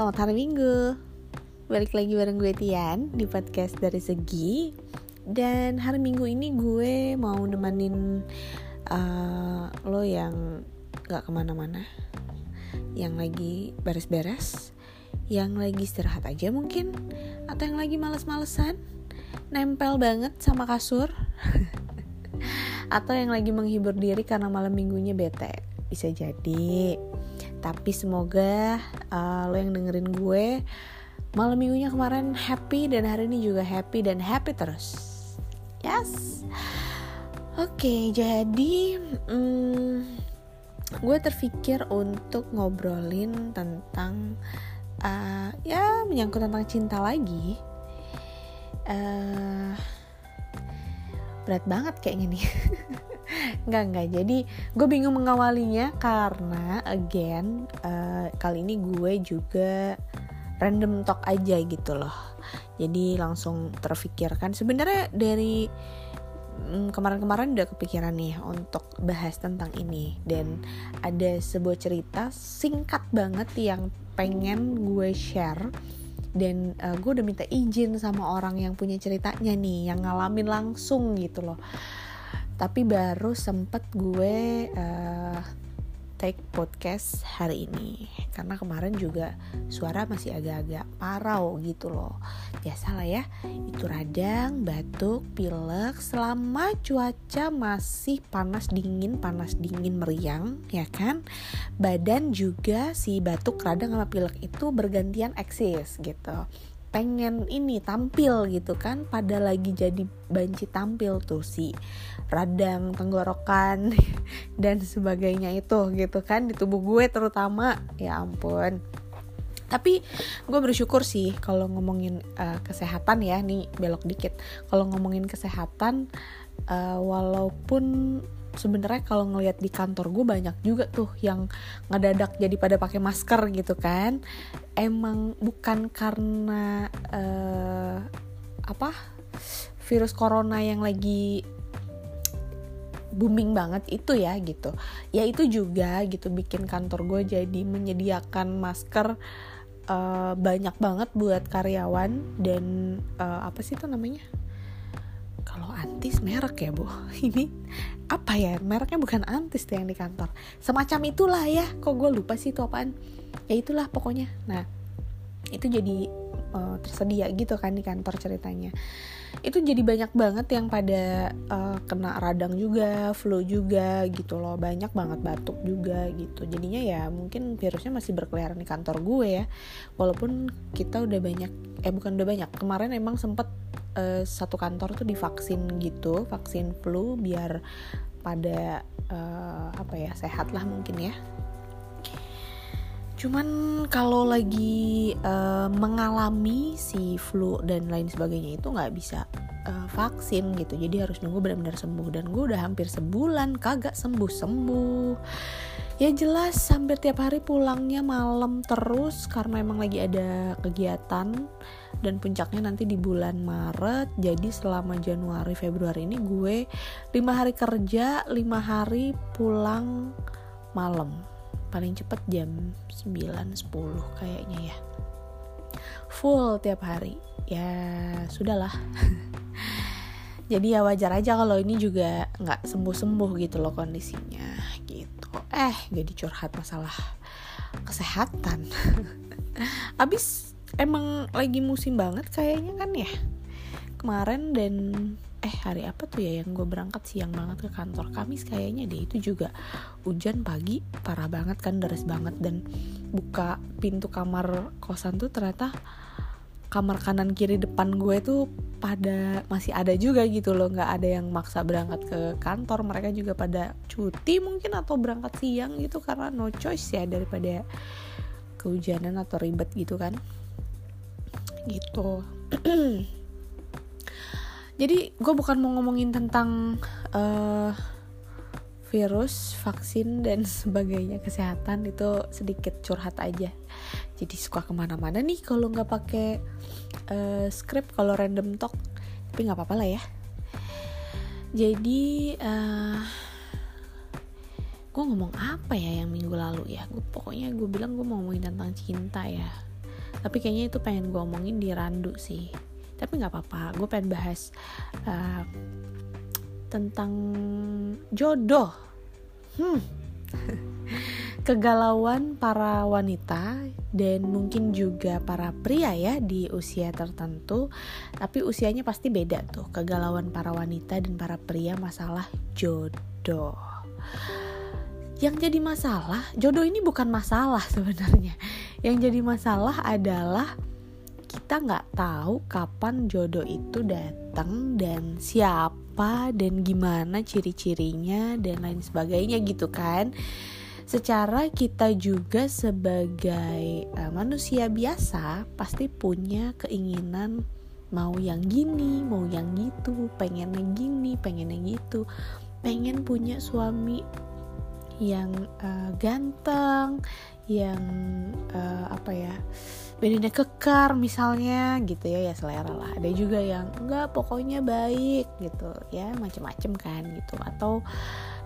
selamat hari Minggu. Balik lagi bareng gue Tian di podcast dari Segi. Dan hari Minggu ini gue mau nemenin uh, lo yang gak ke mana-mana Yang lagi beres-beres Yang lagi istirahat aja mungkin Atau yang lagi males-malesan Nempel banget sama kasur Atau yang lagi menghibur diri karena malam minggunya bete. Bisa jadi tapi semoga uh, lo yang dengerin gue malam minggunya kemarin happy dan hari ini juga happy dan happy terus. Yes. Oke, okay, jadi um, gue terpikir untuk ngobrolin tentang uh, ya menyangkut tentang cinta lagi. Uh, berat banget kayaknya nih. Enggak, enggak. Jadi gue bingung mengawalinya karena again uh, kali ini gue juga random talk aja gitu loh. Jadi langsung terfikirkan sebenarnya dari mm, kemarin-kemarin udah kepikiran nih untuk bahas tentang ini dan ada sebuah cerita singkat banget yang pengen gue share dan uh, gue udah minta izin sama orang yang punya ceritanya nih yang ngalamin langsung gitu loh tapi baru sempet gue uh, take podcast hari ini. Karena kemarin juga suara masih agak-agak parau gitu loh. Biasalah ya itu radang batuk pilek selama cuaca masih panas dingin panas dingin meriang ya kan? Badan juga si batuk radang sama pilek itu bergantian eksis gitu pengen ini tampil gitu kan pada lagi jadi banci tampil tuh si radang tenggorokan dan sebagainya itu gitu kan di tubuh gue terutama. Ya ampun. Tapi gue bersyukur sih kalau ngomongin uh, kesehatan ya nih belok dikit. Kalau ngomongin kesehatan uh, walaupun sebenarnya kalau ngelihat di kantor gue banyak juga tuh yang ngedadak jadi pada pakai masker gitu kan. Emang bukan karena uh, apa virus corona yang lagi booming banget itu ya gitu. Ya itu juga gitu bikin kantor gue jadi menyediakan masker uh, banyak banget buat karyawan dan uh, apa sih itu namanya kalau antis merek ya bu. Ini apa ya? Mereknya bukan antis tuh yang di kantor. Semacam itulah ya. Kok gue lupa sih itu apaan. Ya itulah pokoknya. Nah itu jadi uh, tersedia gitu kan di kantor ceritanya itu jadi banyak banget yang pada uh, kena radang juga flu juga gitu loh. Banyak banget batuk juga gitu. Jadinya ya mungkin virusnya masih berkeliaran di kantor gue ya. Walaupun kita udah banyak eh bukan udah banyak. Kemarin emang sempet uh, satu kantor tuh divaksin gitu vaksin flu biar pada uh, apa ya sehat lah mungkin ya cuman kalau lagi uh, mengalami si flu dan lain sebagainya itu nggak bisa uh, vaksin gitu. Jadi harus nunggu benar-benar sembuh. Dan gue udah hampir sebulan kagak sembuh sembuh ya jelas hampir tiap hari pulangnya malam terus karena emang lagi ada kegiatan. Dan puncaknya nanti di bulan Maret. Jadi selama Januari Februari ini gue lima hari kerja lima hari pulang malam paling cepet jam 9-10 kayaknya ya. Full tiap hari. Ya sudahlah. Jadi ya wajar aja kalau ini juga nggak sembuh-sembuh gitu loh kondisinya gitu. Eh jadi curhat masalah kesehatan. Abis emang lagi musim banget kayaknya kan ya. Kemarin dan eh hari apa tuh ya yang gue berangkat siang banget ke kantor? Kamis kayaknya deh itu juga hujan pagi parah banget kan deras banget. Dan buka pintu kamar kosan tuh ternyata kamar kanan kiri depan gue tuh pada masih ada juga gitu loh. Nggak ada yang maksa berangkat ke kantor. Mereka juga pada cuti mungkin atau berangkat siang gitu karena no choice ya daripada kehujanan atau ribet gitu kan. Gitu jadi gue bukan mau ngomongin tentang uh, virus, vaksin dan sebagainya kesehatan itu sedikit curhat aja. Jadi suka ke mana-mana nih kalau nggak pakai uh, script kalau random talk, tapi nggak apa-apa lah ya. Jadi uh, gue ngomong apa ya yang minggu lalu ya? Gue pokoknya gue bilang gue mau ngomongin tentang cinta ya tapi kayaknya itu pengen gue omongin di randu sih tapi nggak apa-apa gue pengen bahas uh, tentang jodoh. Hmm. Kegalauan para wanita dan mungkin juga para pria ya di usia tertentu. Tapi usianya pasti beda tuh kegalauan para wanita dan para pria masalah jodoh. Yang jadi masalah jodoh ini bukan masalah sebenarnya. Yang jadi masalah adalah kita nggak tahu kapan jodoh itu datang dan siapa dan gimana ciri-cirinya dan lain sebagainya gitu kan. Secara kita juga sebagai uh, manusia biasa pasti punya keinginan mau yang gini, mau yang gitu, pengen yang gini, pengen yang gitu, pengen punya suami yang uh, ganteng, yang uh, apa ya, badannya kekar misalnya gitu ya ya selera lah. Ada juga yang enggak pokoknya baik gitu ya macem-macem kan gitu atau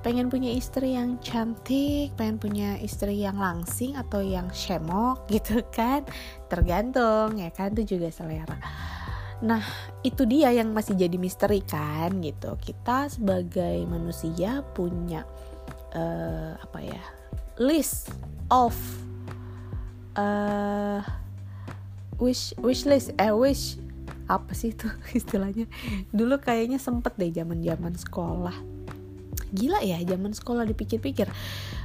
pengen punya istri yang cantik, pengen punya istri yang langsing atau yang shemok gitu kan, tergantung ya kan itu juga selera. Nah itu dia yang masih jadi misteri kan gitu. Kita sebagai manusia punya uh, apa ya list of uh, wish wish list eh wish. Apa sih itu istilahnya? Dulu kayaknya sempet deh zaman zaman sekolah. Gila ya zaman sekolah dipikir-pikir.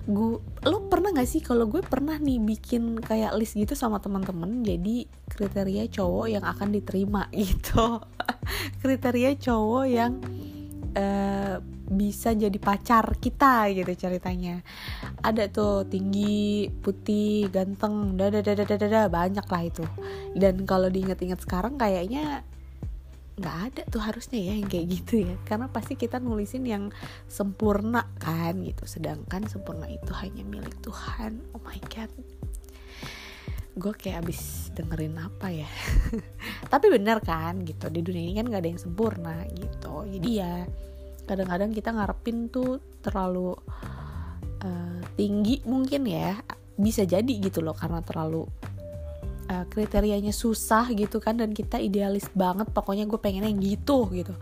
Gue lo pernah gak sih kalau gue pernah nih bikin kayak list gitu sama teman-teman jadi kriteria cowok yang akan diterima gitu. Kriteria cowok yang uh, bisa jadi pacar kita gitu ceritanya. Ada tuh tinggi putih ganteng dada dada dada banyak lah itu. Dan kalau diinget-inget sekarang kayaknya nggak ada tuh harusnya ya yang kayak gitu ya. Karena pasti kita nulisin yang sempurna kan gitu. Sedangkan sempurna itu hanya milik Tuhan. Oh my god. Gue kayak abis dengerin apa ya? Tapi bener kan gitu. Di dunia ini kan nggak ada yang sempurna gitu. Jadi ya kadang-kadang kita ngarepin tuh terlalu uh, tinggi mungkin ya. Bisa jadi gitu loh karena terlalu uh, kriterianya susah gitu kan dan kita idealis banget. Pokoknya gue pengennya gitu gitu.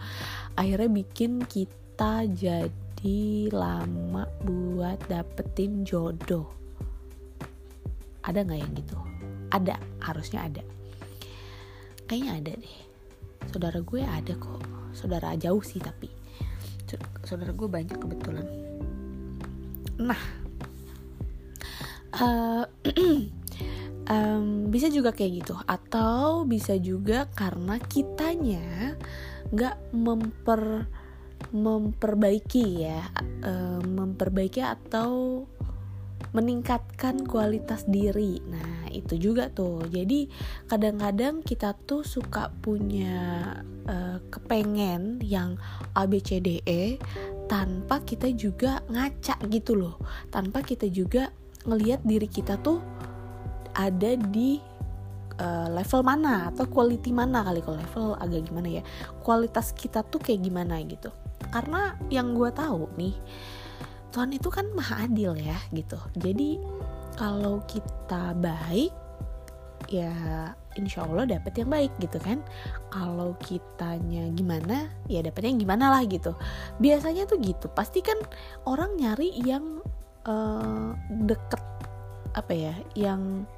Akhirnya bikin kita jadi lama buat dapetin jodoh. Ada nggak yang gitu? Ada harusnya ada. Kayaknya ada deh. Saudara gue ada kok. Saudara jauh sih tapi saudara gue banyak kebetulan. Nah uh, um, bisa juga kayak gitu. Atau bisa juga karena kitanya nggak memper memperbaiki ya um, memperbaiki atau meningkatkan kualitas diri. Nah, itu juga tuh. Jadi, kadang-kadang kita tuh suka punya uh, kepengen yang ABCDE tanpa kita juga ngaca gitu loh. Tanpa kita juga ngelihat diri kita tuh ada di uh, level mana atau quality mana kali kalau level agak gimana ya kualitas kita tuh kayak gimana gitu karena yang gue tahu nih Tuhan itu kan maha adil ya gitu. Jadi kalau kita baik ya insya Allah dapet yang baik gitu kan. Kalau kitanya gimana ya dapetnya gimana lah gitu. Biasanya tuh gitu. Pasti kan orang nyari yang uh, deket apa ya yang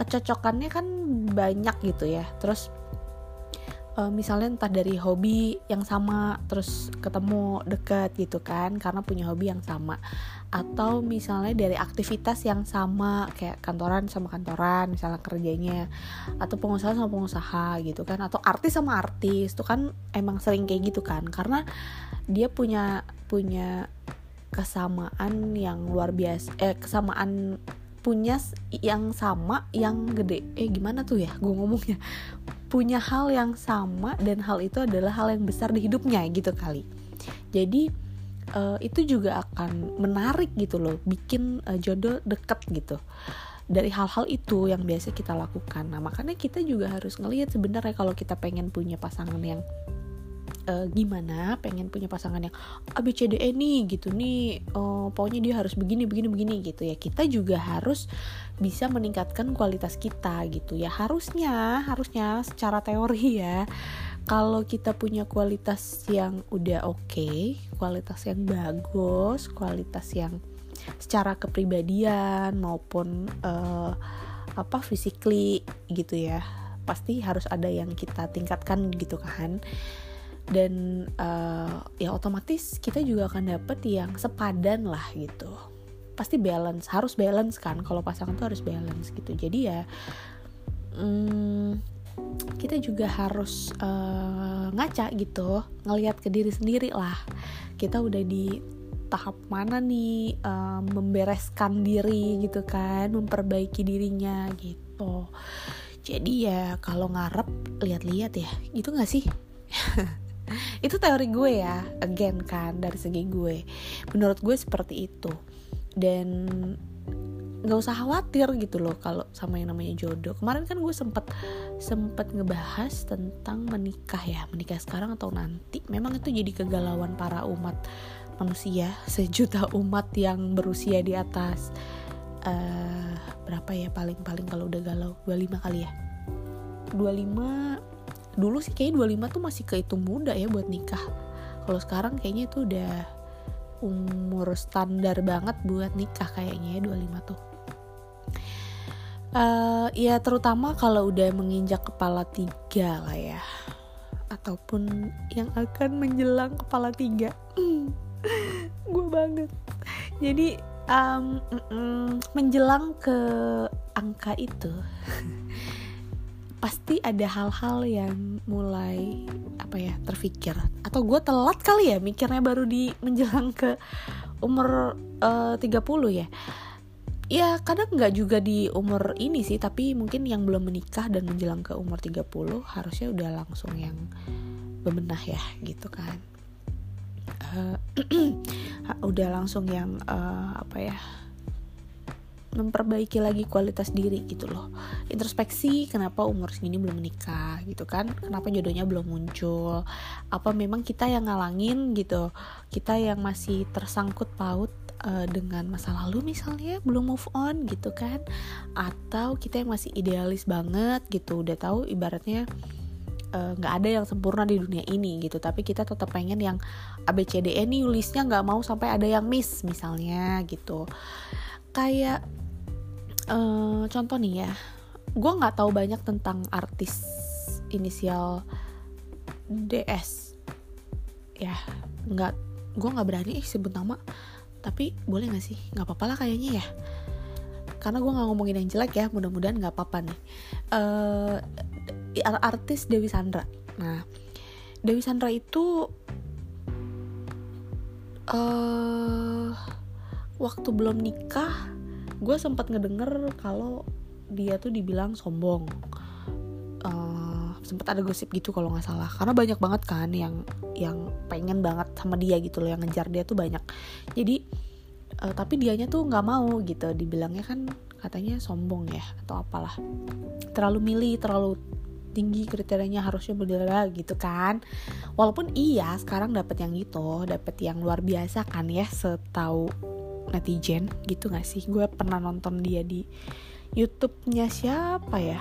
kecocokannya kan banyak gitu ya. Terus uh, misalnya entah dari hobi yang sama terus ketemu deket gitu kan karena punya hobi yang sama. Atau misalnya dari aktivitas yang sama kayak kantoran sama kantoran misalnya kerjanya atau pengusaha sama pengusaha gitu kan atau artis sama artis itu kan emang sering kayak gitu kan. Karena dia punya punya kesamaan yang luar biasa eh kesamaan punya yang sama yang gede. Eh gimana tuh ya gue ngomongnya? Punya hal yang sama dan hal itu adalah hal yang besar di hidupnya gitu kali. Jadi uh, itu juga akan menarik gitu loh bikin uh, jodoh deket gitu. Dari hal-hal itu yang biasa kita lakukan. Nah makanya kita juga harus ngelihat sebenarnya kalau kita pengen punya pasangan yang uh, gimana pengen punya pasangan yang ABCDE nih gitu nih. Uh, pokoknya dia harus begini begini begini gitu ya. Kita juga harus bisa meningkatkan kualitas kita gitu ya. Harusnya harusnya secara teori ya kalau kita punya kualitas yang udah oke okay, kualitas yang bagus kualitas yang secara kepribadian maupun uh, apa physically gitu ya pasti harus ada yang kita tingkatkan gitu kan dan uh, ya otomatis kita juga akan dapet yang sepadan lah gitu. Pasti balance harus balance kan. Kalau pasangan tuh harus balance gitu. Jadi ya hmm, kita juga harus uh, ngaca gitu. Ngelihat ke diri sendiri lah. Kita udah di tahap mana nih uh, membereskan diri gitu kan. Memperbaiki dirinya gitu. Jadi ya kalau ngarep lihat-lihat ya. Gitu nggak sih itu teori gue ya again kan dari segi gue. Menurut gue seperti itu. Dan nggak usah khawatir gitu loh kalau sama yang namanya jodoh. Kemarin kan gue sempet sempet ngebahas tentang menikah ya. Menikah sekarang atau nanti memang itu jadi kegalauan para umat manusia. Sejuta umat yang berusia di atas uh, berapa ya? Paling paling kalau udah galau 25 kali ya? 25 dulu sih kayaknya 25 tuh masih kehitung muda ya buat nikah. Kalau sekarang kayaknya itu udah umur standar banget buat nikah kayaknya ya 25 tuh. Uh, ya terutama kalau udah menginjak kepala tiga lah ya. Ataupun yang akan menjelang kepala tiga. Gue banget. Jadi um, mm, menjelang ke angka itu pasti ada hal-hal yang mulai apa ya terfikir. Atau gue telat kali ya mikirnya baru di menjelang ke umur eh, uh, 30 ya. Ya kadang nggak juga di umur ini sih tapi mungkin yang belum menikah dan menjelang ke umur 30 harusnya udah langsung yang bebenah ya gitu kan. Uh, udah langsung yang uh, apa ya memperbaiki lagi kualitas diri gitu loh. Introspeksi kenapa umur segini belum menikah gitu kan? Kenapa jodohnya belum muncul? Apa memang kita yang ngalangin gitu? Kita yang masih tersangkut paut uh, dengan masa lalu misalnya belum move on gitu kan? Atau kita yang masih idealis banget gitu udah tahu ibaratnya eh, nggak uh, ada yang sempurna di dunia ini gitu. Tapi kita tetap pengen yang ABCDE nih listnya nggak mau sampai ada yang miss misalnya gitu. Kayak uh, contoh nih ya gue nggak tahu banyak tentang artis inisial DS ya nggak gue nggak berani eh, sebut nama tapi boleh nggak sih? Nggak apa-apa lah kayaknya ya. Karena gue nggak ngomongin yang jelek ya mudah-mudahan nggak apa-apa nih. Uh, artis Dewi Sandra. Nah Dewi Sandra itu uh, waktu belum nikah gue sempat ngedenger kalau dia tuh dibilang sombong. Uh, eh, sempat ada gosip gitu kalau nggak salah. Karena banyak banget kan yang yang pengen banget sama dia gitu loh yang ngejar dia tuh banyak. Jadi uh, tapi dianya tuh nggak mau gitu. Dibilangnya kan katanya sombong ya atau apalah. Terlalu milih terlalu tinggi kriterianya harusnya berdua gitu kan. Walaupun iya sekarang dapat yang gitu dapat yang luar biasa kan ya setahu netizen gitu gak sih? Gue pernah nonton dia di YouTube-nya siapa ya?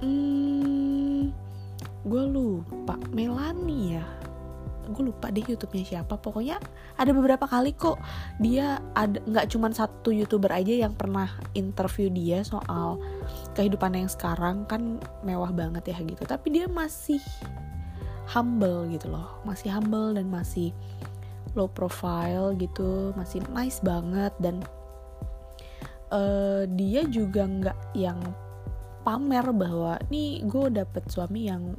Hmm, gue lupa. Melani ya? Gue lupa deh YouTube-nya siapa. Pokoknya ada beberapa kali kok dia ada nggak cuma satu youtuber aja yang pernah interview dia soal kehidupan yang sekarang. Kan mewah banget ya gitu. Tapi dia masih humble gitu loh. Masih humble dan masih low profile gitu masih nice banget dan uh, dia juga nggak yang pamer bahwa nih gue dapet suami yang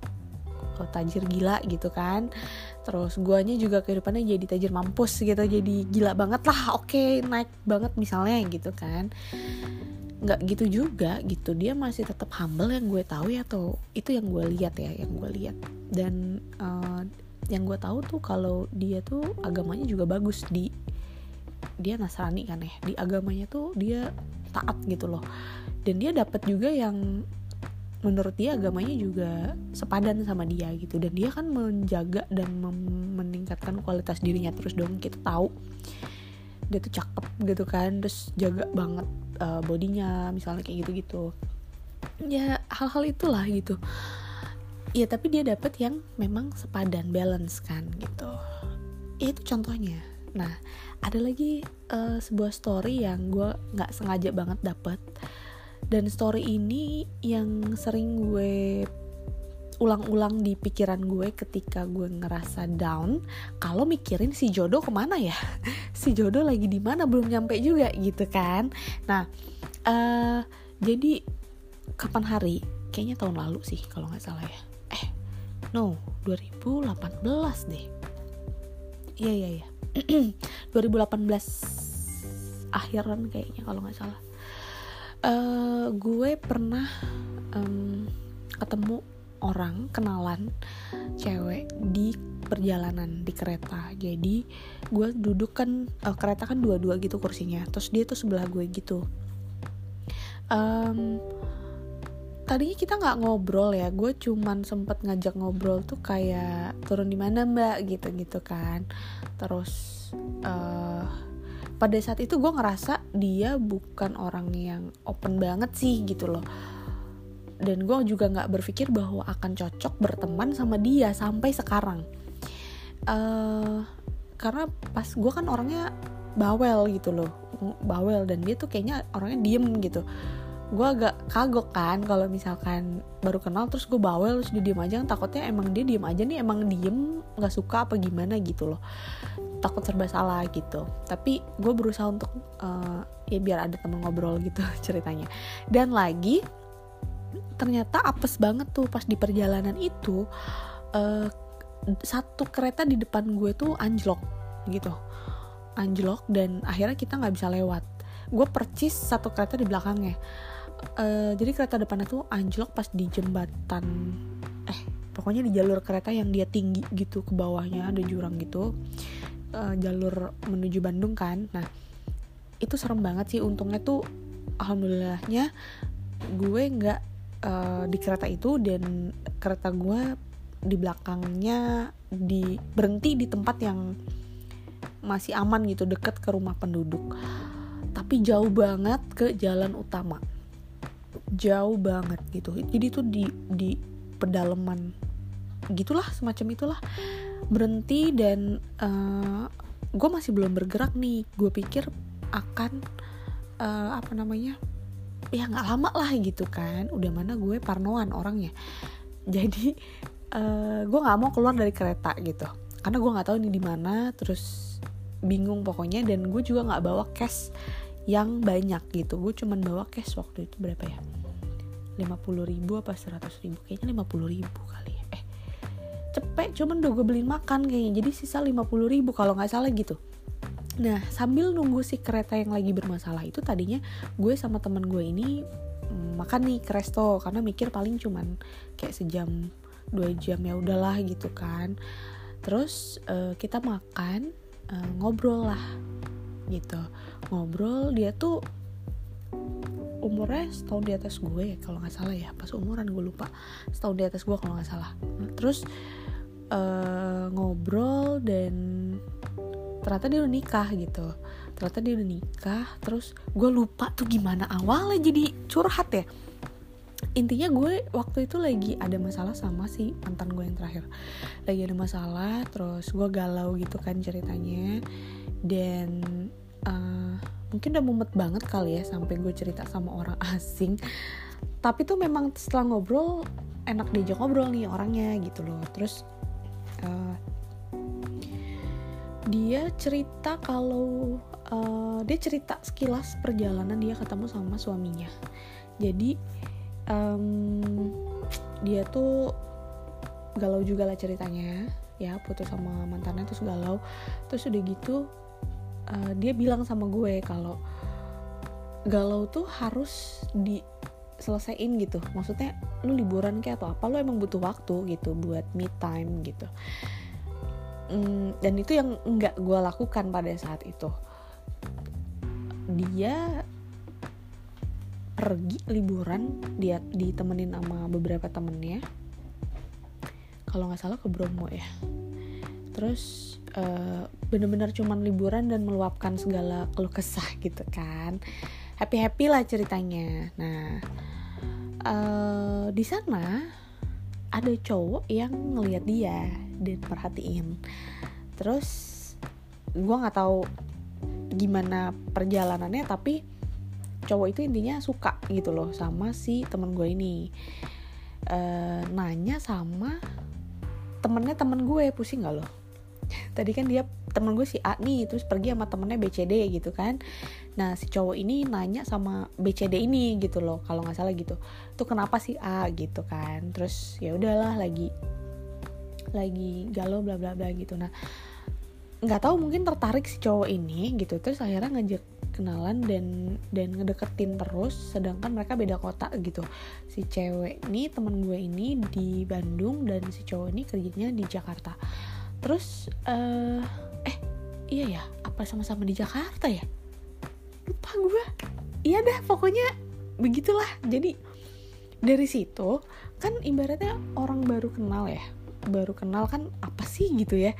oh, tajir gila gitu kan. Terus guanya juga kehidupannya jadi tajir mampus gitu jadi gila banget lah oke okay, naik banget misalnya gitu kan. Nggak gitu juga gitu dia masih tetap humble yang gue tahu ya atau itu yang gue lihat ya yang gue lihat. Dan uh, yang gue tahu tuh kalau dia tuh agamanya juga bagus di dia Nasrani kan ya di agamanya tuh dia taat gitu loh. Dan dia dapat juga yang menurut dia agamanya juga sepadan sama dia gitu. Dan dia kan menjaga dan meningkatkan kualitas dirinya terus dong kita tahu. Dia tuh cakep gitu kan terus jaga banget uh, bodinya misalnya kayak gitu gitu ya hal-hal itulah gitu ya tapi dia dapet yang memang sepadan balance kan gitu. Ya itu contohnya. Nah ada lagi uh, sebuah story yang gue nggak sengaja banget dapet. Dan story ini yang sering gue ulang-ulang di pikiran gue ketika gue ngerasa down kalau mikirin si jodoh ke mana ya? Si jodoh lagi di mana? Belum nyampe juga gitu kan? Nah uh, jadi kapan hari? Kayaknya tahun lalu sih kalau nggak salah ya no 2018 deh. Iya iya iya. 2018 akhiran kayaknya kalau nggak salah. Uh, gue pernah um, ketemu orang kenalan cewek di perjalanan di kereta. Jadi gue duduk kan uh, kereta kan dua-dua gitu kursinya. Terus dia tuh sebelah gue gitu. Um, tadinya kita nggak ngobrol ya gue cuman sempet ngajak ngobrol tuh kayak turun di mana mbak gitu gitu kan. Terus uh, pada saat itu gue ngerasa dia bukan orang yang open banget sih gitu loh. Dan gue juga nggak berpikir bahwa akan cocok berteman sama dia sampai sekarang. Uh, karena pas gue kan orangnya bawel gitu loh. Bawel dan dia tuh kayaknya orangnya diem gitu gue agak kagok kan kalau misalkan baru kenal terus gue bawel terus dia diem aja takutnya emang dia diem aja nih emang diem nggak suka apa gimana gitu loh. Takut serba salah gitu. Tapi gue berusaha untuk uh, ya biar ada temen ngobrol gitu ceritanya. Dan lagi ternyata apes banget tuh pas di perjalanan itu uh, satu kereta di depan gue tuh anjlok gitu. Anjlok dan akhirnya kita nggak bisa lewat. Gue percis satu kereta di belakangnya uh, jadi kereta depannya tuh anjlok pas di jembatan eh pokoknya di jalur kereta yang dia tinggi gitu ke bawahnya ada jurang gitu uh, jalur menuju Bandung kan. Nah itu serem banget sih. Untungnya tuh alhamdulillahnya gue nggak uh, di kereta itu dan kereta gue di belakangnya di berhenti di tempat yang masih aman gitu deket ke rumah penduduk. Tapi jauh banget ke jalan utama jauh banget gitu. Jadi tuh di di pedalaman gitulah semacam itulah. Berhenti dan uh, eh, gue masih belum bergerak nih. Gue pikir akan uh, apa namanya ya nggak lama lah gitu kan. Udah mana gue parnoan orangnya. Jadi uh, gue nggak mau keluar dari kereta gitu. Karena gue nggak tahu ini di mana terus bingung pokoknya. Dan gue juga nggak bawa cash yang banyak gitu. Gue cuman bawa cash waktu itu berapa ya? 50 ribu apa 100 ribu? Kayaknya 50 ribu kali ya. Eh cepet cuman udah gue beliin makan kayaknya. Jadi sisa 50 ribu kalau nggak salah gitu. Nah sambil nunggu si kereta yang lagi bermasalah itu tadinya gue sama temen gue ini mm, makan nih ke resto. Karena mikir paling cuman kayak sejam dua jam ya udahlah gitu kan. Terus uh, kita makan uh, ngobrol lah gitu ngobrol dia tuh umurnya setahun di atas gue kalau nggak salah ya. Pas umuran gue lupa setahun di atas gue kalau nggak salah. Terus uh, ngobrol dan ternyata dia udah nikah gitu. Ternyata dia udah nikah terus gue lupa tuh gimana awalnya jadi curhat ya. Intinya gue waktu itu lagi ada masalah sama si mantan gue yang terakhir. Lagi ada masalah terus gue galau gitu kan ceritanya. Dan uh, mungkin udah mumet banget kali ya sampai gue cerita sama orang asing. Tapi tuh memang setelah ngobrol enak diajak ngobrol nih orangnya gitu loh. Terus uh, dia cerita kalau uh, dia cerita sekilas perjalanan dia ketemu sama suaminya. Jadi um, dia tuh galau juga lah ceritanya ya putus sama mantannya terus galau. Terus udah gitu uh, dia bilang sama gue kalau galau tuh harus di selesaiin gitu. Maksudnya lu liburan kayak atau apa lu emang butuh waktu gitu buat me time gitu. Mm, dan itu yang nggak gue lakukan pada saat itu. Dia pergi liburan dia ditemenin sama beberapa temennya. Kalau nggak salah ke Bromo ya terus uh, bener-bener cuman liburan dan meluapkan segala keluh kesah gitu kan. Happy happy lah ceritanya. Nah uh, di sana ada cowok yang ngelihat dia dan perhatiin. Terus gue nggak tahu gimana perjalanannya tapi cowok itu intinya suka gitu loh sama si temen gue ini. Uh, nanya sama temennya temen gue pusing gak loh tadi kan dia temen gue si A nih terus pergi sama temennya BCD gitu kan. Nah si cowok ini nanya sama BCD ini gitu loh kalau nggak salah gitu. Tuh kenapa si A? gitu kan. Terus ya udahlah lagi lagi galau bla bla bla gitu. Nah nggak tahu mungkin tertarik si cowok ini gitu. Terus akhirnya ngajak kenalan dan dan ngedeketin terus sedangkan mereka beda kota gitu. Si cewek nih temen gue ini di Bandung dan si cowok ini kerjanya di Jakarta terus uh, eh iya ya apa sama-sama di Jakarta ya? Lupa gue iya dah pokoknya begitulah. Jadi dari situ kan ibaratnya orang baru kenal ya baru kenal kan apa sih gitu ya?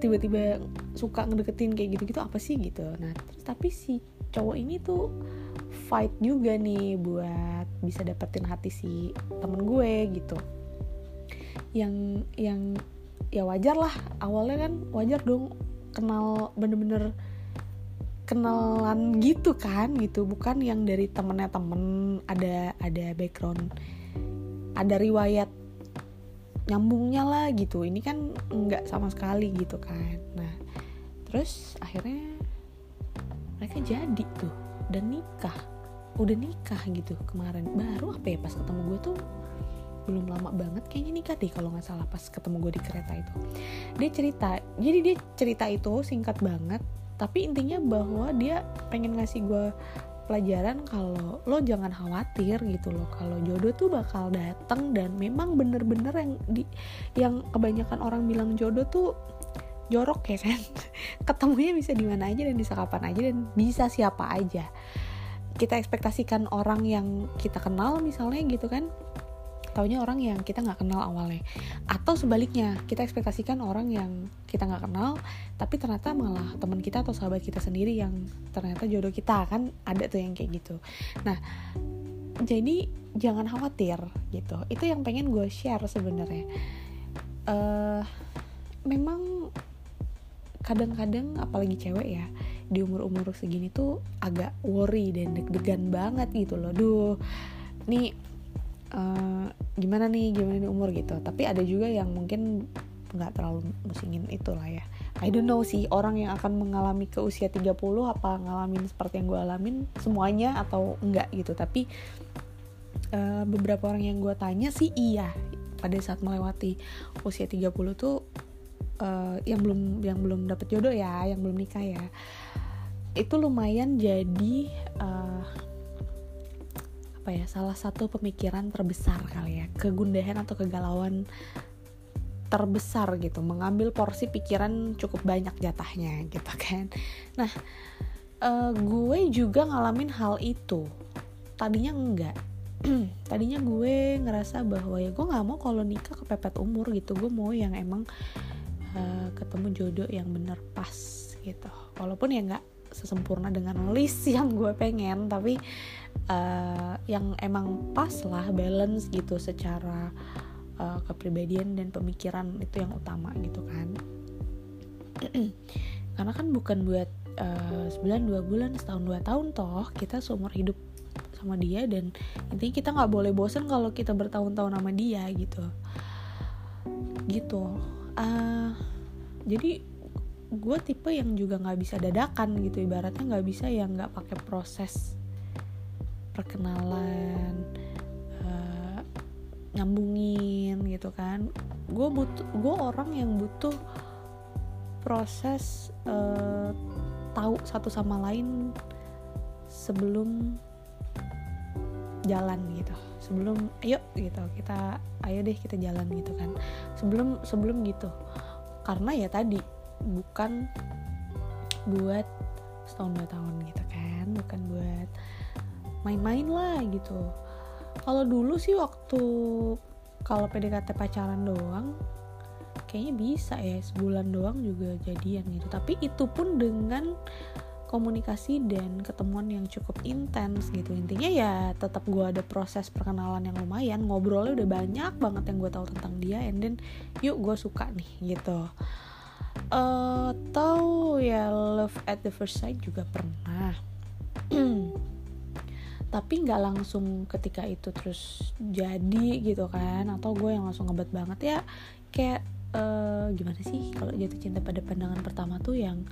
Tiba-tiba suka ngedeketin kayak gitu-gitu apa sih gitu. Nah terus tapi si cowok ini tuh fight juga nih buat bisa dapetin hati si temen gue gitu. Yang yang ya wajar lah awalnya kan wajar dong kenal bener-bener kenalan gitu kan gitu. Bukan yang dari temennya temen ada ada background ada riwayat nyambungnya lah gitu. Ini kan nggak sama sekali gitu kan. Nah terus akhirnya mereka jadi tuh dan nikah udah nikah gitu kemarin. Baru apa ya pas ketemu gue tuh belum lama banget kayaknya nikah deh kalau nggak salah pas ketemu gue di kereta itu. Dia cerita jadi dia cerita itu singkat banget tapi intinya bahwa dia pengen ngasih gue pelajaran kalau lo jangan khawatir gitu loh kalau jodoh tuh bakal datang dan memang bener-bener yang di yang kebanyakan orang bilang jodoh tuh jorok ya kan ketemunya bisa di mana aja dan bisa kapan aja dan bisa siapa aja. Kita ekspektasikan orang yang kita kenal misalnya gitu kan taunya orang yang kita nggak kenal awalnya. Atau sebaliknya kita ekspektasikan orang yang kita nggak kenal tapi ternyata malah teman kita atau sahabat kita sendiri yang ternyata jodoh kita kan ada tuh yang kayak gitu. Nah jadi jangan khawatir gitu. Itu yang pengen gue share sebenarnya. Uh, memang kadang-kadang apalagi cewek ya di umur-umur segini tuh agak worry dan deg-degan banget gitu loh. Duh nih uh, gimana nih gimana nih umur gitu. Tapi ada juga yang mungkin nggak terlalu musingin itulah ya. I don't know sih orang yang akan mengalami ke usia 30 apa ngalamin seperti yang gue alamin semuanya atau enggak gitu. Tapi uh, beberapa orang yang gue tanya sih iya pada saat melewati usia 30 tuh uh, yang belum yang belum dapet jodoh ya yang belum nikah ya. Itu lumayan jadi uh, apa ya salah satu pemikiran terbesar kali ya kegundahan atau kegalauan terbesar gitu mengambil porsi pikiran cukup banyak jatahnya gitu kan. Nah uh, gue juga ngalamin hal itu. Tadinya enggak. Tadinya gue ngerasa bahwa ya gue nggak mau kalau nikah kepepet umur gitu gue mau yang emang uh, ketemu jodoh yang bener pas gitu. Walaupun ya nggak sesempurna dengan list yang gue pengen tapi uh, yang emang pas lah balance gitu secara uh, kepribadian dan pemikiran itu yang utama gitu kan. Karena kan bukan buat uh, sebulan dua bulan setahun dua tahun toh kita seumur hidup sama dia dan intinya kita nggak boleh bosen kalau kita bertahun-tahun sama dia gitu. Gitu. Uh, jadi gue tipe yang juga nggak bisa dadakan gitu ibaratnya nggak bisa yang nggak pakai proses perkenalan uh, nyambungin gitu kan. Gue butuh gue orang yang butuh proses uh, tahu satu sama lain sebelum jalan gitu. Sebelum ayo gitu kita ayo deh kita jalan gitu kan. Sebelum sebelum gitu. Karena ya tadi bukan buat setahun dua tahun gitu kan. Bukan buat main-main lah gitu. Kalau dulu sih waktu kalau PDKT pacaran doang kayaknya bisa ya sebulan doang juga jadian gitu. Tapi itu pun dengan komunikasi dan ketemuan yang cukup intens gitu. Intinya ya tetap gue ada proses perkenalan yang lumayan ngobrolnya udah banyak banget yang gue tahu tentang dia and then yuk gue suka nih gitu atau ya love at the first sight juga pernah. Tapi nggak langsung ketika itu terus jadi gitu kan atau gue yang langsung ngebet banget ya kayak uh, gimana sih kalau jatuh cinta pada pandangan pertama tuh yang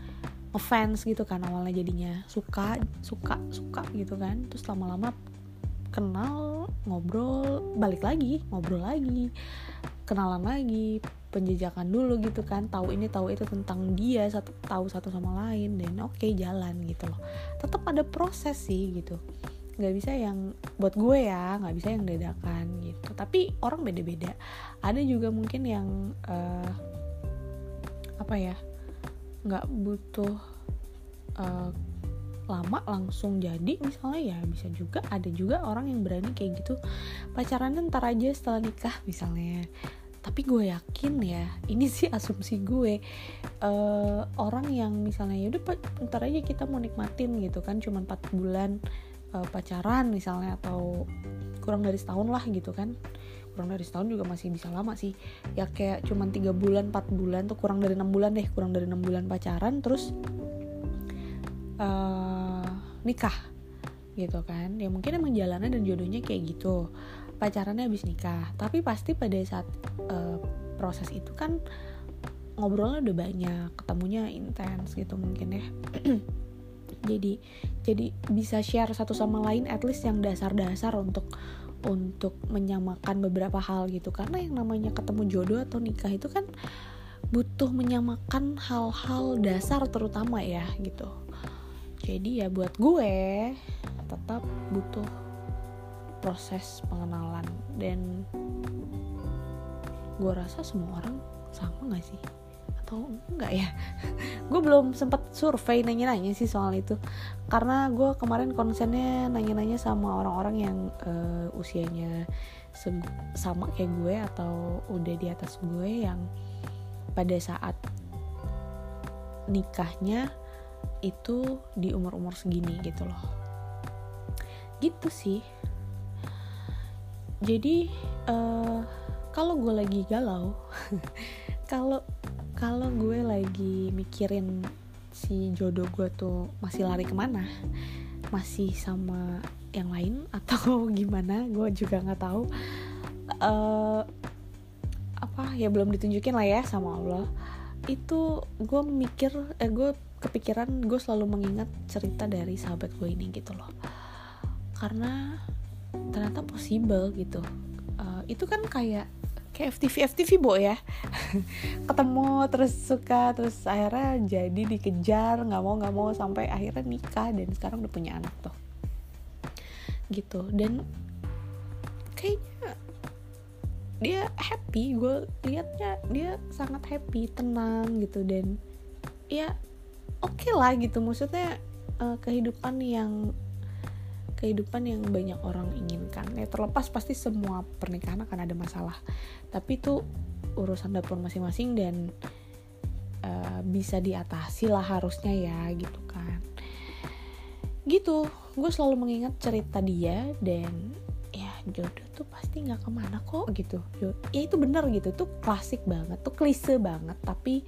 ngefans gitu kan awalnya jadinya suka suka suka gitu kan terus lama-lama kenal ngobrol balik lagi ngobrol lagi kenalan lagi penjejakan dulu gitu kan. Tahu ini tahu itu tentang dia satu tahu satu sama lain dan oke okay, jalan gitu loh. Tetap ada proses sih gitu. Nggak bisa yang buat gue ya nggak bisa yang dadakan gitu. Tapi orang beda-beda. Ada juga mungkin yang uh, apa ya nggak butuh uh, lama langsung jadi misalnya ya bisa juga ada juga orang yang berani kayak gitu pacaran ntar aja setelah nikah misalnya. Tapi gue yakin ya ini sih asumsi gue uh, orang yang misalnya ya udah ntar aja kita mau nikmatin gitu kan cuma 4 bulan uh, pacaran misalnya atau kurang dari setahun lah gitu kan. Kurang dari setahun juga masih bisa lama sih. Ya kayak cuman tiga bulan 4 bulan tuh kurang dari enam bulan deh kurang dari enam bulan pacaran terus uh, nikah gitu kan. Ya mungkin emang jalannya dan jodohnya kayak gitu. Pacarannya habis nikah. Tapi pasti pada saat uh, proses itu kan ngobrolnya udah banyak ketemunya intens gitu mungkin ya. Jadi jadi bisa share satu sama lain at least yang dasar-dasar untuk untuk menyamakan beberapa hal gitu. Karena yang namanya ketemu jodoh atau nikah itu kan butuh menyamakan hal-hal dasar terutama ya gitu jadi ya buat gue tetap butuh proses pengenalan. Dan gue rasa semua orang sama gak sih? Atau enggak ya? Gue belum sempet survei nanya-nanya sih soal itu. Karena gue kemarin konsennya nanya-nanya sama orang-orang yang uh, usianya sama kayak gue atau udah di atas gue yang pada saat nikahnya itu di umur-umur segini gitu loh. Gitu sih. Jadi uh, kalau gue lagi galau kalau kalau gue lagi mikirin si jodoh gue tuh masih lari ke mana masih sama yang lain atau gimana gue juga nggak tahu. Uh, apa ya belum ditunjukin lah ya sama Allah. Itu gue mikir eh gue kepikiran gue selalu mengingat cerita dari sahabat gue ini gitu loh. Karena ternyata possible gitu. Uh, itu kan kayak kayak FTV FTV bo ya. Ketemu terus suka terus akhirnya jadi dikejar nggak mau nggak mau sampai akhirnya nikah dan sekarang udah punya anak tuh. Gitu. Dan kayaknya dia happy gue liatnya dia sangat happy tenang gitu dan ya oke okay lah gitu. Maksudnya uh, kehidupan yang kehidupan yang banyak orang inginkan. Ya terlepas pasti semua pernikahan akan ada masalah. Tapi itu urusan dapur masing-masing dan uh, bisa diatasi lah harusnya ya gitu kan. Gitu. Gue selalu mengingat cerita dia dan ya jodoh tuh pasti nggak ke mana kok gitu. Ya itu bener gitu. Tuh klasik banget tuh klise banget tapi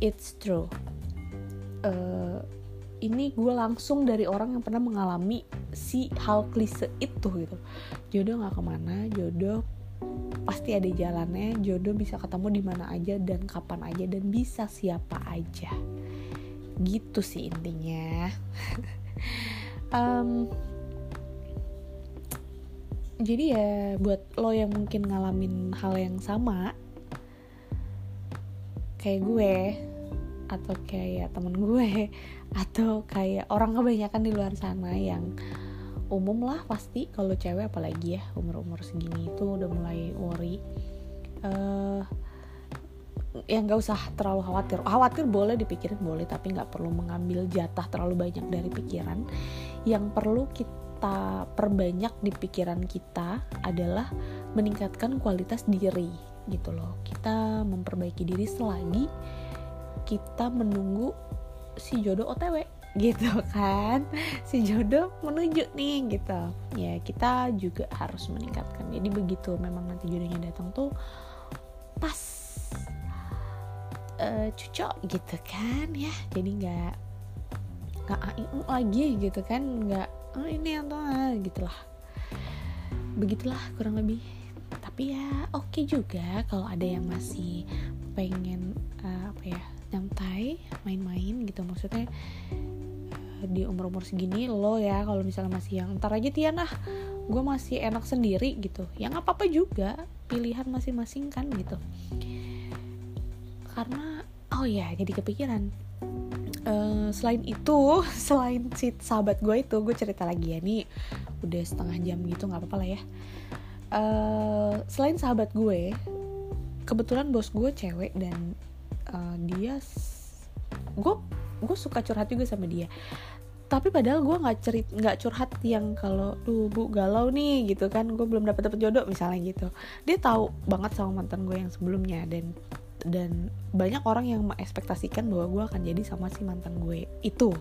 it's true uh, ini gue langsung dari orang yang pernah mengalami si hal klise itu gitu. Jodoh nggak ke mana jodoh pasti ada jalannya jodoh bisa ketemu di mana aja dan kapan aja dan bisa siapa aja. Gitu sih intinya. Um, jadi ya buat lo yang mungkin ngalamin hal yang sama kayak gue atau kayak temen gue atau kayak orang kebanyakan di luar sana yang umum lah pasti kalau cewek apalagi ya umur-umur segini itu udah mulai worry. Uh, yang nggak usah terlalu khawatir. Khawatir boleh dipikirin boleh tapi nggak perlu mengambil jatah terlalu banyak dari pikiran. Yang perlu kita perbanyak di pikiran kita adalah meningkatkan kualitas diri gitu loh. Kita memperbaiki diri selagi kita menunggu si jodoh OTW gitu kan? Si jodoh menuju nih gitu. Ya kita juga harus meningkatkan. Jadi begitu memang nanti jodohnya datang tuh pas uh, cocok gitu kan ya. Jadi nggak nggak lagi gitu kan? Nggak oh, ini atau ah, gitulah. Begitulah kurang lebih. Tapi ya oke okay juga kalau ada yang masih pengen uh, apa ya nyantai main-main gitu. Maksudnya uh, di umur-umur segini lo ya kalau misalnya masih yang ntar aja Tiana gue masih enak sendiri gitu. Ya nggak apa-apa juga pilihan masing-masing kan gitu. Karena oh ya jadi kepikiran. Uh, selain itu selain si sahabat gue itu gue cerita lagi ya nih udah setengah jam gitu nggak apa-apa lah ya. Uh, selain sahabat gue kebetulan bos gue cewek dan uh, dia gue gue suka curhat juga sama dia. Tapi padahal gue nggak cerit nggak curhat yang kalau tuh bu galau nih gitu kan. Gue belum dapat dapat jodoh misalnya gitu. Dia tahu banget sama mantan gue yang sebelumnya dan dan banyak orang yang mengekspektasikan bahwa gue akan jadi sama si mantan gue itu.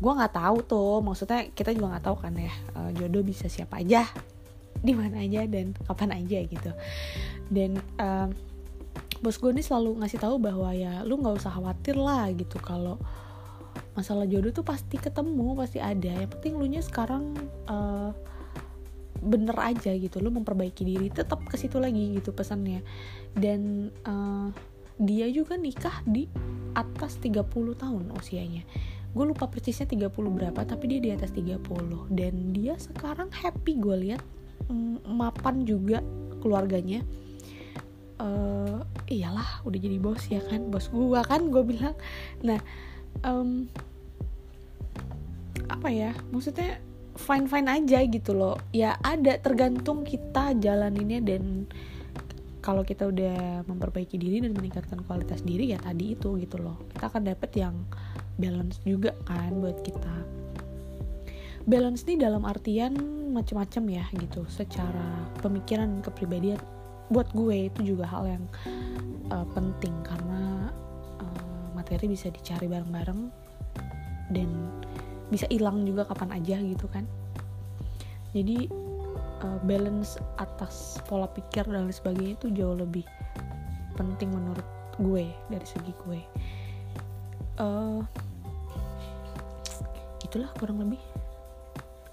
Gue nggak tahu tuh maksudnya kita juga nggak tahu kan ya uh, jodoh bisa siapa aja di mana aja dan kapan aja gitu. Dan uh, bos gue nih selalu ngasih tahu bahwa ya lu nggak usah khawatir lah gitu kalau masalah jodoh tuh pasti ketemu pasti ada. Yang penting lu nya sekarang uh, bener aja gitu lu memperbaiki diri tetap ke situ lagi gitu pesannya. Dan uh, dia juga nikah di atas 30 tahun usianya. Gue lupa persisnya 30 berapa tapi dia di atas 30 dan dia sekarang happy gue lihat mm, mapan juga keluarganya uh, iyalah udah jadi bos ya kan bos gua kan gue bilang. Nah um, apa ya maksudnya fine fine aja gitu loh. Ya ada tergantung kita jalaninnya dan kalau kita udah memperbaiki diri dan meningkatkan kualitas diri ya tadi itu gitu loh. Kita akan dapet yang balance juga kan buat kita. Balance nih dalam artian macam-macam ya gitu secara pemikiran kepribadian buat gue itu juga hal yang uh, penting karena uh, materi bisa dicari bareng-bareng dan bisa hilang juga kapan aja gitu kan. Jadi uh, balance atas pola pikir dan lain sebagainya itu jauh lebih penting menurut gue dari segi gue. Uh, itulah kurang lebih.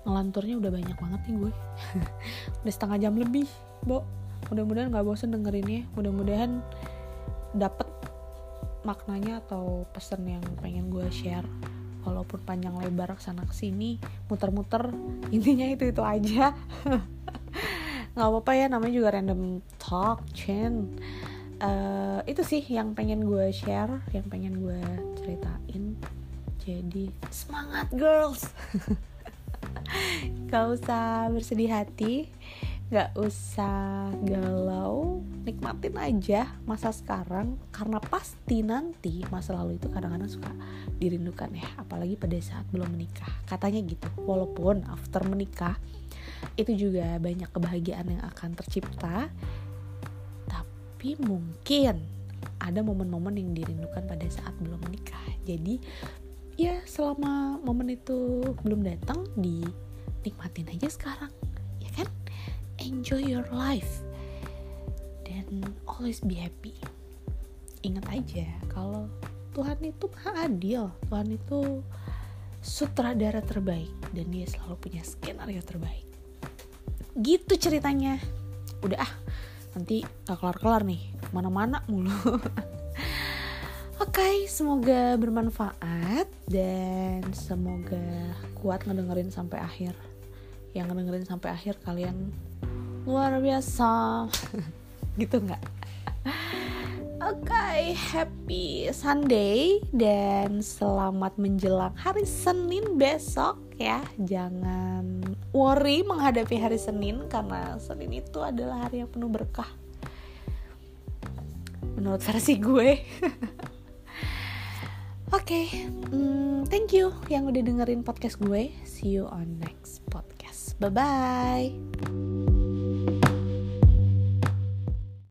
Ngelanturnya udah banyak banget nih gue. Udah setengah jam lebih bo mudah-mudahan nggak bosen dengerinnya mudah-mudahan dapet maknanya atau pesan yang pengen gue share. Walaupun panjang lebar ke sana ke sini muter-muter intinya itu itu aja. Nggak apa-apa ya namanya juga random talk Chen uh, itu sih yang pengen gue share yang pengen gue ceritain. Jadi semangat girls! Gak usah bersedih hati gak usah galau nikmatin aja masa sekarang. Karena pasti nanti masa lalu itu kadang-kadang suka dirindukan ya. Apalagi pada saat belum menikah. Katanya gitu. Walaupun after menikah itu juga banyak kebahagiaan yang akan tercipta. Tapi mungkin ada momen-momen yang dirindukan pada saat belum menikah. Jadi ya selama momen itu belum datang dinikmatin aja sekarang enjoy your life dan always be happy. Ingat aja kalau Tuhan itu maha adil Tuhan itu sutradara terbaik dan dia selalu punya skenario terbaik. Gitu ceritanya. Udah ah nanti gak kelar-kelar nih mana-mana mulu. Oke, okay, semoga bermanfaat dan semoga kuat ngedengerin sampai akhir. Yang ngedengerin sampai akhir kalian luar biasa gitu nggak Oke, okay, happy Sunday dan selamat menjelang hari Senin besok ya. Jangan worry menghadapi hari Senin karena Senin itu adalah hari yang penuh berkah. Menurut versi gue. Oke, okay, um, thank you yang udah dengerin podcast gue. See you on next podcast. Bye bye.